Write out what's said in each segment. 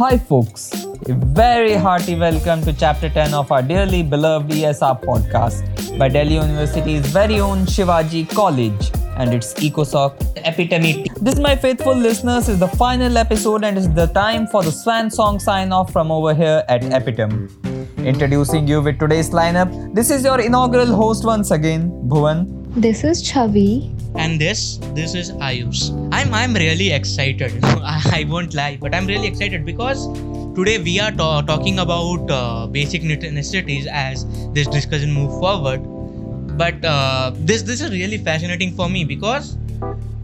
Hi, folks. A very hearty welcome to Chapter 10 of our dearly beloved ESR podcast by Delhi University's very own Shivaji College and its EcoSoc Epitome. This, my faithful listeners, is the final episode and is the time for the swan song sign off from over here at Epitome. Introducing you with today's lineup, this is your inaugural host once again, Bhuvan. This is Chavi. and this this is Ayush. I'm I'm really excited. I, won't lie, but I'm really excited because today we are ta- talking about uh, basic necessities as this discussion move forward. But uh, this this is really fascinating for me because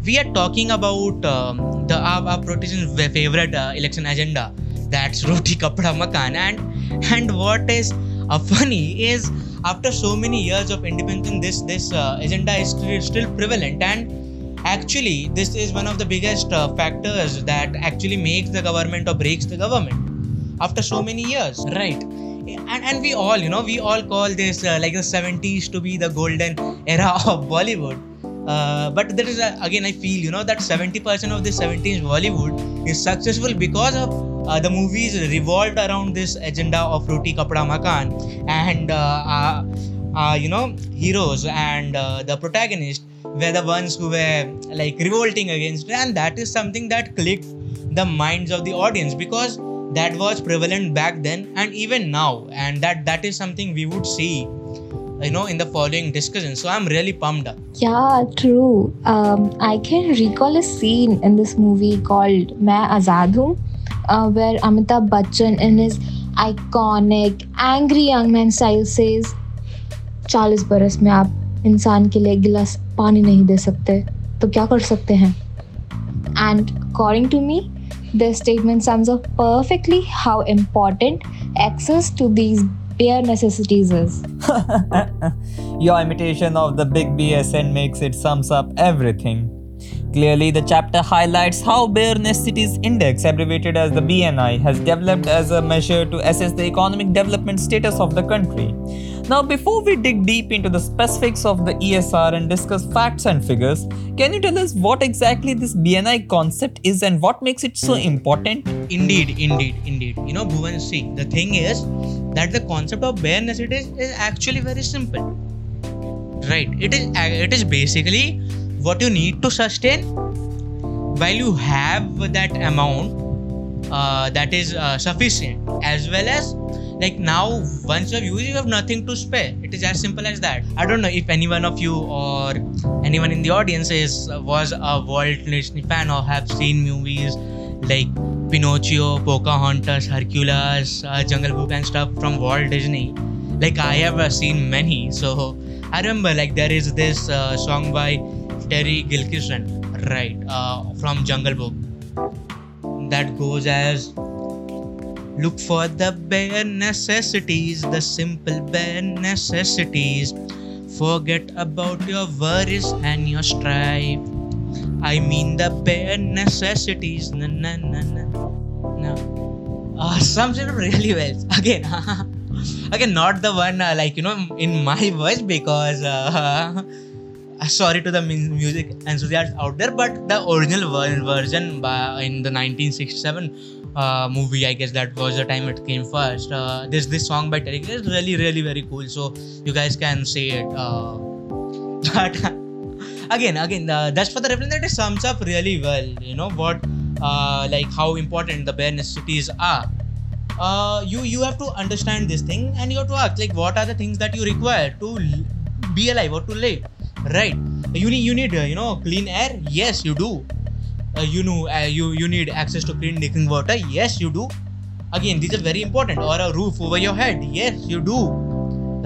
we are talking about um, the our, our politician's favorite uh, election agenda. That's roti kapda makan and and what is uh, funny is after so many years of independence this this uh, agenda is still, still prevalent and actually this is one of the biggest uh, factors that actually makes the government or breaks the government after so many years right? And, and we all you know we all call this uh, like the 70s to be the golden era of bollywood. Uh, but there is a, again i feel you know that 70% of the 70s bollywood is successful because of uh, the movies revolved around this agenda of roti kapda makan and uh, uh, you know heroes and uh, the protagonist were the ones who were like revolting against it. And that is something that clicked the minds of the audience because that was prevalent back then and even now. And that that is something we would see you know in the following discussion so i'm really pumped up yeah true um, i can recall a scene in this movie called main azad hoon uh, where amitabh bachchan in his iconic angry young man style says 40 baras mein aap इंसान के लिए गिलास पानी नहीं दे सकते तो क्या कर सकते हैं? And according to me the statement sums up perfectly how important access to these bare necessities is your imitation of the big B S and makes it sums Clearly, the chapter highlights how Bare Necessities Index, abbreviated as the BNI, has developed as a measure to assess the economic development status of the country. Now, before we dig deep into the specifics of the ESR and discuss facts and figures, can you tell us what exactly this BNI concept is and what makes it so important? Indeed, indeed, indeed. You know, Bhuvan, see, the thing is that the concept of bare necessities is actually very simple. Right? It is it is basically what you need to sustain while you have that amount uh, that is uh, sufficient as well as like now once you have used you have nothing to spare. It is as simple as that. I don't know if any one of you or anyone in the audience is was a walt disney fan or have seen movies like pinocchio pocahontas hercules uh, jungle book and stuff from walt disney. Like i have seen many. So i remember like there is this uh, song by terry gilkyson right uh, from jungle book that goes as Look for the bare necessities, the simple bare necessities. Forget about your worries and your strife. I mean the bare necessities. Na na na na. No. Uh, really well. Again, again, not the one uh, like you know in my voice because uh, sorry to the mu- music enthusiasts out there, but the original version by, in the 1967 uh, movie, I guess that was the time it came first. Uh, this this song by Terry is really really very cool. So you guys can say it. Uh, but again, again, uh, that's for the reference that it sums up really well. You know what, uh, like how important the bare necessities are. Uh, you you have to understand this thing and you have to ask like what are the things that you require to be alive or to live right. You need you need uh, you know clean air? Yes you do. Uh, you know uh, you you need access to clean drinking water? Yes you do. Again these are very important. Or a roof over your head? Yes you do.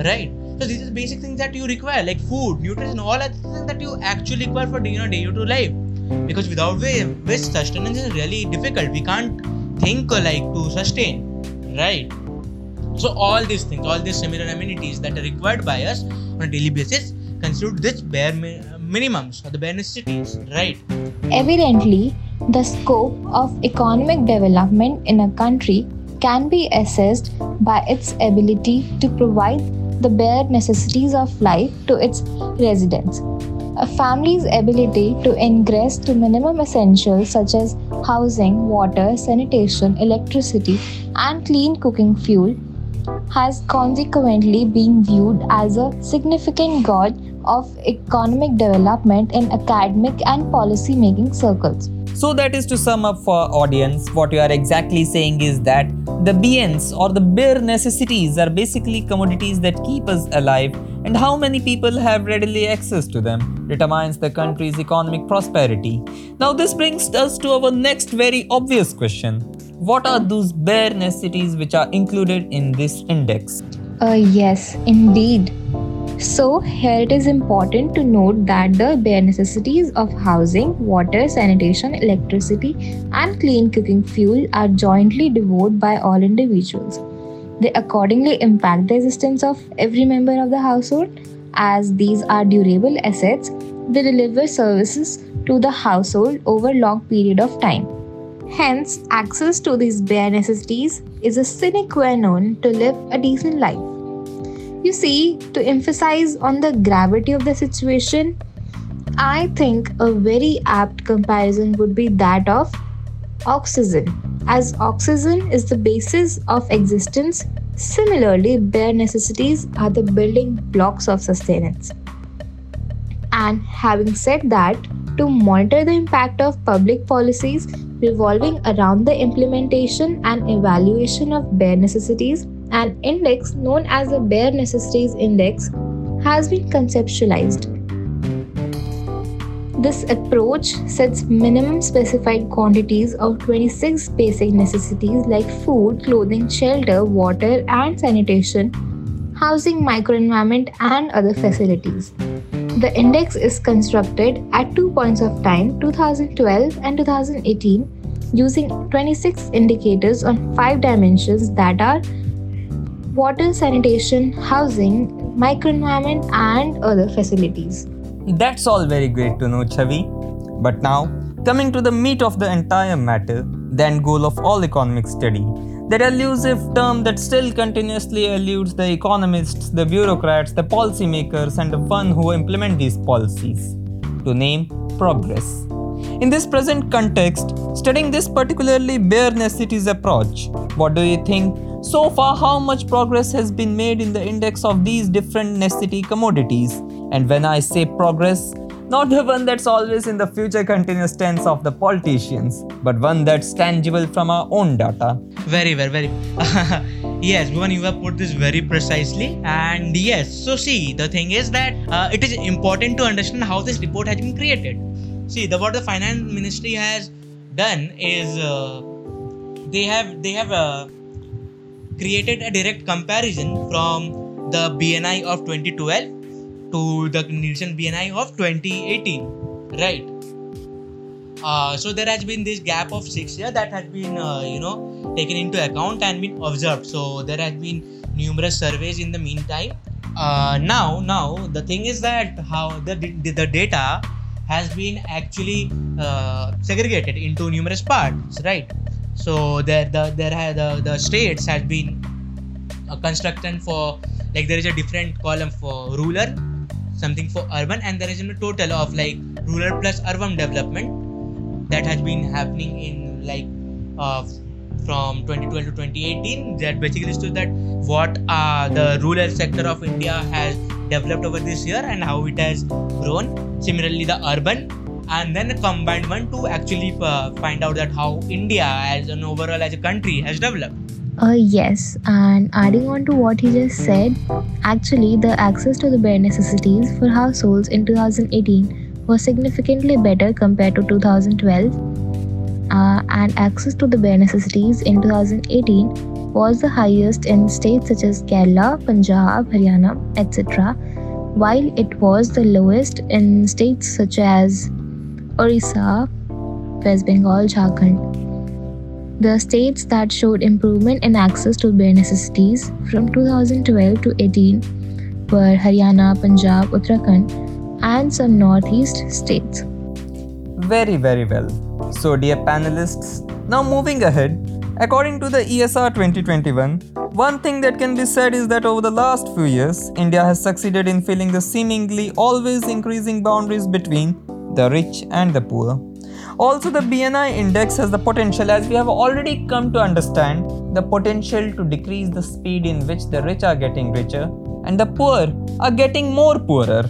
Right. So these are basic things that you require like food nutrition all are things that you actually require for you know day to life. Because without which, sustenance is really difficult. We can't think like to sustain. Right. So all these things all these similar amenities that are required by us on a daily basis constitute this bare mi- minimums or the bare necessities right Evidently, the scope of economic development in a country can be assessed by its ability to provide the bare necessities of life to its residents. a family's ability to ingress to minimum essentials such as housing, water, sanitation, electricity, and clean cooking fuel has consequently been viewed as a significant goal of economic development in academic and policy making circles. So that is to sum up for audience, what you are exactly saying is that the BNs or the bare necessities are basically commodities that keep us alive and how many people have readily access to them determines the country's economic prosperity. Now this brings us to our next very obvious question. What are those bare necessities which are included in this index? Uh, yes, indeed. So, here it is important to note that the bare necessities of housing, water, sanitation, electricity, and clean cooking fuel are jointly devoured by all individuals. They accordingly impact the existence of every member of the household, as these are durable assets. They deliver services to the household over a long period of time. Hence, access to these bare necessities is a sine qua non to live a decent life. You see, to emphasize on the gravity of the situation, I think a very apt comparison would be that of oxygen. As oxygen is the basis of existence, similarly, bare necessities are the building blocks of sustenance. And having said that, to monitor the impact of public policies revolving around the implementation and evaluation of bare necessities, an index known as the Bare Necessities Index has been conceptualized. This approach sets minimum specified quantities of 26 basic necessities like food, clothing, shelter, water, and sanitation, housing, microenvironment, and other facilities. The index is constructed at two points of time 2012 and 2018 using 26 indicators on five dimensions that are water, sanitation, housing, microenvironment, and other facilities. That's all very great to know, Chavi. But now, coming to the meat of the entire matter, the end goal of all economic study, that elusive term that still continuously eludes the economists, the bureaucrats, the policymakers, and the one who implement these policies. To name progress. In this present context, studying this particularly bare necessities approach, what do you think? So far, how much progress has been made in the index of these different necessity commodities? And when I say progress, not the one that's always in the future continuous tense of the politicians, but one that's tangible from our own data. Very, very, very. yes, Bhuvan, you have put this very precisely. And yes, so see, the thing is that uh, it is important to understand how this report has been created. See, the what the finance ministry has done is uh, they have they have uh, created a direct comparison from the BNI of 2012 to the Nielsen BNI of 2018, right? Uh, so there has been this gap of six years that has been uh, you know taken into account and been observed. So there has been numerous surveys in the meantime. Uh, now, now the thing is that how the the data has been actually uh, segregated into numerous parts, right? So there the there the, the states has been uh, constructed for like there is a different column for ruler something for urban and there is a total of like rural plus urban development that has been happening in like uh, from 2012 to 2018 that basically shows that what uh, the rural sector of india has developed over this year and how it has grown. Similarly the urban and then a combined one to actually uh, find out that how india as an overall as a country has developed uh, yes, and adding on to what he just said, actually, the access to the bare necessities for households in 2018 was significantly better compared to 2012, uh, and access to the bare necessities in 2018 was the highest in states such as Kerala, Punjab, Haryana, etc., while it was the lowest in states such as Orissa, West Bengal, Jharkhand. The states that showed improvement in access to bare necessities from 2012 to 18 were Haryana, Punjab, Uttarakhand, and some northeast states. Very, very well. So, dear panelists, now moving ahead, According to the ESR 2021, one thing that can be said is that over the last few years, India has succeeded in filling the seemingly always increasing boundaries between the rich and the poor. Also, the BNI index has the potential, as we have already come to understand, the potential to decrease the speed in which the rich are getting richer and the poor are getting more poorer.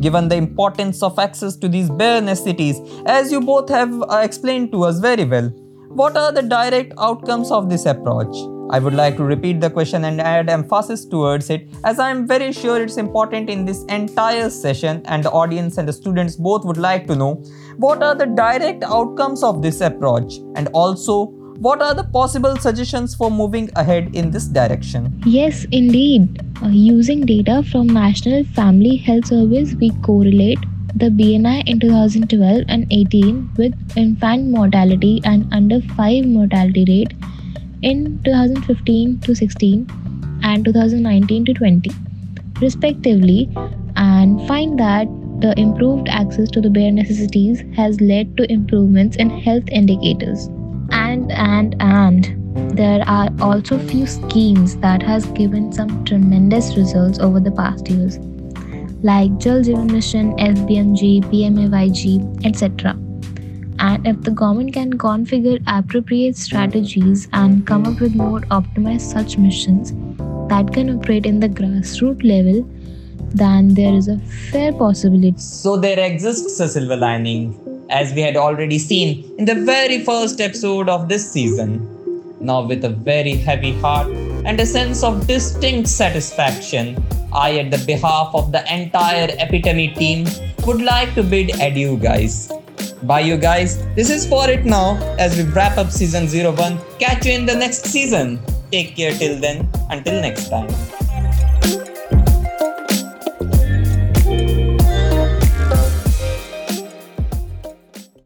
Given the importance of access to these bare necessities, as you both have uh, explained to us very well, what are the direct outcomes of this approach? I would like to repeat the question and add emphasis towards it as I am very sure it's important in this entire session and the audience and the students both would like to know what are the direct outcomes of this approach and also what are the possible suggestions for moving ahead in this direction. Yes, indeed. Uh, using data from National Family Health Survey, we correlate the BNI in 2012 and 18 with infant mortality and under 5 mortality rate in 2015 to 16 and 2019 to 20 respectively and find that the improved access to the bare necessities has led to improvements in health indicators. And and and there are also few schemes that has given some tremendous results over the past years like Jal Jeevan Mission, SBMG, PMAYG, etc. And if the government can configure appropriate strategies and come up with more optimized such missions that can operate in the grassroots level, then there is a fair possibility So there exists a silver lining, as we had already seen in the very first episode of this season. Now, with a very heavy heart and a sense of distinct satisfaction, I, at the behalf of the entire Epitome team, would like to bid adieu, guys. Bye, you guys. This is for it now as we wrap up season 01. Catch you in the next season. Take care till then. Until next time.